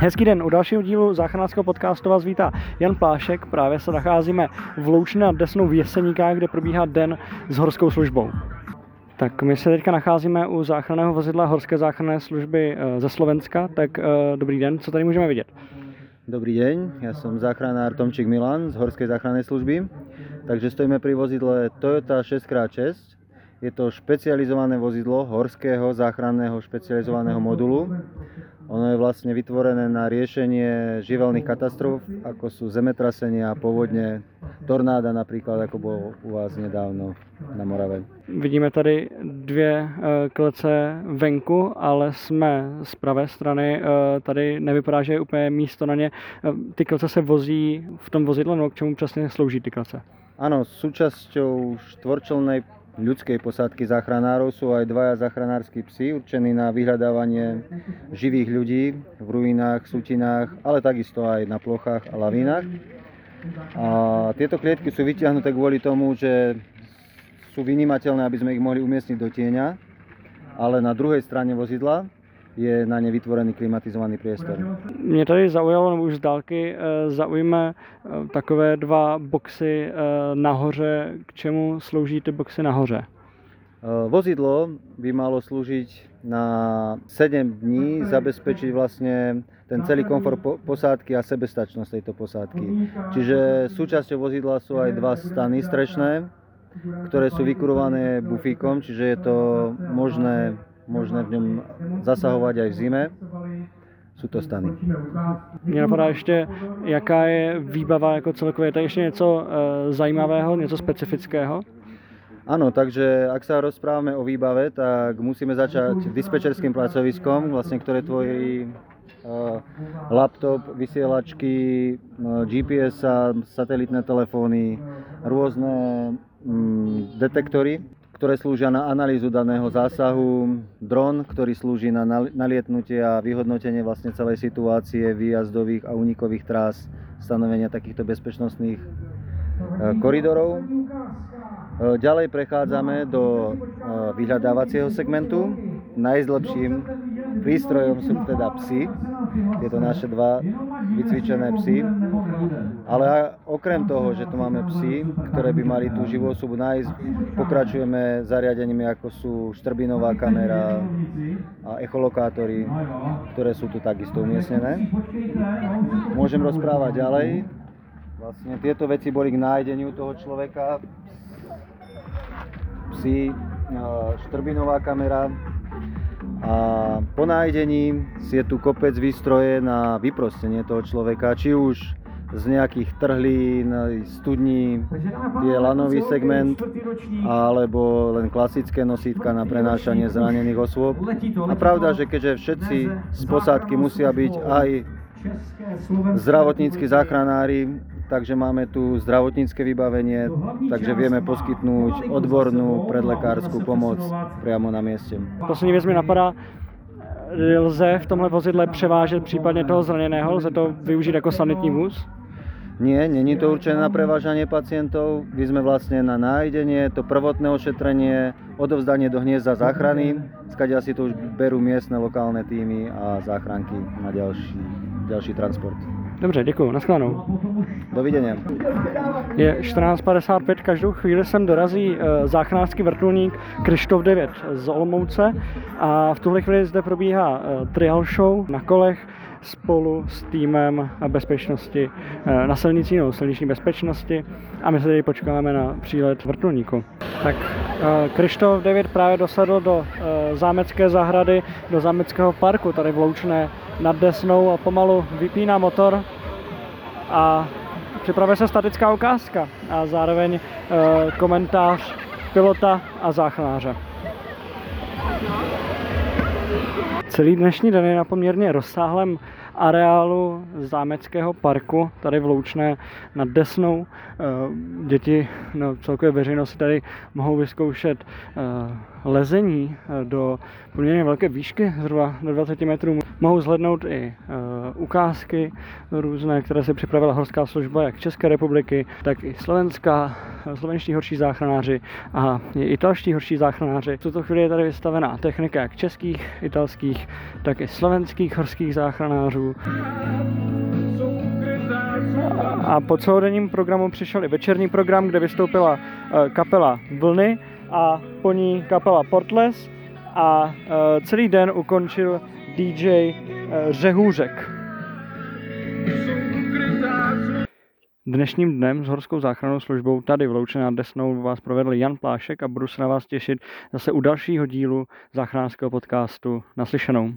Hezký den, u dalšího dílu záchranářského podcastu vás vítá Jan Plášek. Právě se nacházíme v Loučně nad Desnou v Jeseníkách, kde probíhá den s horskou službou. Tak my se teďka nacházíme u záchranného vozidla Horské záchranné služby eh, ze Slovenska. Tak eh, dobrý den, co tady můžeme vidět? Dobrý deň, ja som záchranár Tomčík Milan z Horskej záchrannej služby. Takže stojíme pri vozidle Toyota 6x6. Je to špecializované vozidlo horského záchranného špecializovaného modulu. Ono je vlastne vytvorené na riešenie živelných katastrof, ako sú zemetrasenia, povodne, tornáda napríklad, ako bol u vás nedávno na Morave. Vidíme tady dvě eh, klece venku, ale jsme z pravé strany. Eh, tady nevypadá, že je úplně místo na ně. Eh, Ty klece se vozí v tom vozidle, no k čemu přesně slouží ty klece? Áno, súčasťou štvorčelnej ľudskej posádky záchranárov sú aj dvaja záchranárskí psi určení na vyhľadávanie živých ľudí v ruinách, sutinách, ale takisto aj na plochách a lavínach. A tieto klietky sú vytiahnuté kvôli tomu, že sú vynímateľné, aby sme ich mohli umiestniť do tieňa, ale na druhej strane vozidla je na ne vytvorený klimatizovaný priestor. Mě tady zaujalo, nebo už z dálky eh, zaujme eh, takové dva boxy eh, nahoře. K čemu slouží ty boxy nahoře? Vozidlo by malo slúžiť na 7 dní, zabezpečiť vlastne ten celý komfort po- posádky a sebestačnosť tejto posádky. Čiže súčasťou vozidla sú aj dva stany strešné, ktoré sú vykurované bufíkom, čiže je to možné, možné v ňom zasahovať aj v zime. Sú to stany. Mě napadá ještě, jaká je výbava jako celkově. Je tady ještě něco eh, zajímavého, něco specifického? Áno, takže ak sa rozprávame o výbave, tak musíme začať dispečerským pracoviskom, vlastne, ktoré tvorí uh, laptop, vysielačky, uh, GPS, -a, satelitné telefóny, rôzne mm, detektory, ktoré slúžia na analýzu daného zásahu, dron, ktorý slúži na nal- nalietnutie a vyhodnotenie vlastne celej situácie výjazdových a únikových trás, stanovenia takýchto bezpečnostných uh, koridorov. E, Ďalej prechádzame do e, vyhľadávacieho segmentu. Najzlepším prístrojom sú teda psy. Tieto naše dva vycvičené psy. Ale okrem toho, že tu máme psy, ktoré by mali tú živú osobu nájsť, pokračujeme zariadeniami ako sú štrbinová kamera a echolokátory, ktoré sú tu takisto umiestnené. Môžem rozprávať ďalej. Vlastne tieto veci boli k nájdeniu toho človeka psi, e, štrbinová kamera a po nájdení je tu kopec výstroje na vyprostenie toho človeka, či už z nejakých trhlín, studní, je lanový segment, alebo len klasické nosítka na prenášanie zranených osôb. A pravda, že keďže všetci z posádky musia byť aj zdravotníckí záchranári, takže máme tu zdravotnícke vybavenie, takže vieme poskytnúť odbornú predlekárskú pomoc priamo na mieste. Poslední věc mi napadá, lze v tomhle vozidle převážet případně toho zraněného, lze to využít jako sanitní vůz? Nie, není to určené na prevážanie pacientov. My sme vlastne na nájdenie, to prvotné ošetrenie, odovzdanie do hniezda záchrany, skadia si to už berú miestne lokálne týmy a záchranky na ďalší, ďalší transport. Dobře, děkuji, nashledanou. Dovidenia. Je 14.55, každou chvíli sem dorazí eh, záchranářský vrtulník Krištof 9 z Olomouce a v tuhle chvíli zde probíhá eh, trial show na kolech spolu s týmem bezpečnosti eh, na silnici, no, silniční bezpečnosti a my se tady počkáme na přílet vrtulníku. Tak Krištof 9 právě dosedl do zámecké zahrady, do zámeckého parku tady v Loučné nad Desnou a pomalu vypíná motor a připravuje se statická ukázka a zároveň e, komentář pilota a záchranáře. Celý dnešní den je na poměrně rozsáhlém areálu zámeckého parku tady v Loučné nad Desnou. Eh, Děti, no celkově veřejnost tady mohou vyzkoušet eh, lezení eh, do poměrně velké výšky, zhruba do 20 metrů. Mohou zhlednout i ukázky různé, které si připravila horská služba jak České republiky, tak i Slovenská, slovenští horší záchranáři a italští horší záchranáři. V tuto chvíli je tady vystavená technika jak českých, italských, tak i slovenských horských záchranářů A po celodenním programu přišel i večerní program, kde vystoupila eh, kapela Vlny a po ní kapela Portless a eh, celý den ukončil DJ eh, Řehůřek. Dnešním dnem s Horskou záchrannou službou tady v Louče nad Desnou vás provedl Jan Plášek a budu se na vás těšit zase u dalšího dílu záchranářského podcastu. Naslyšenou.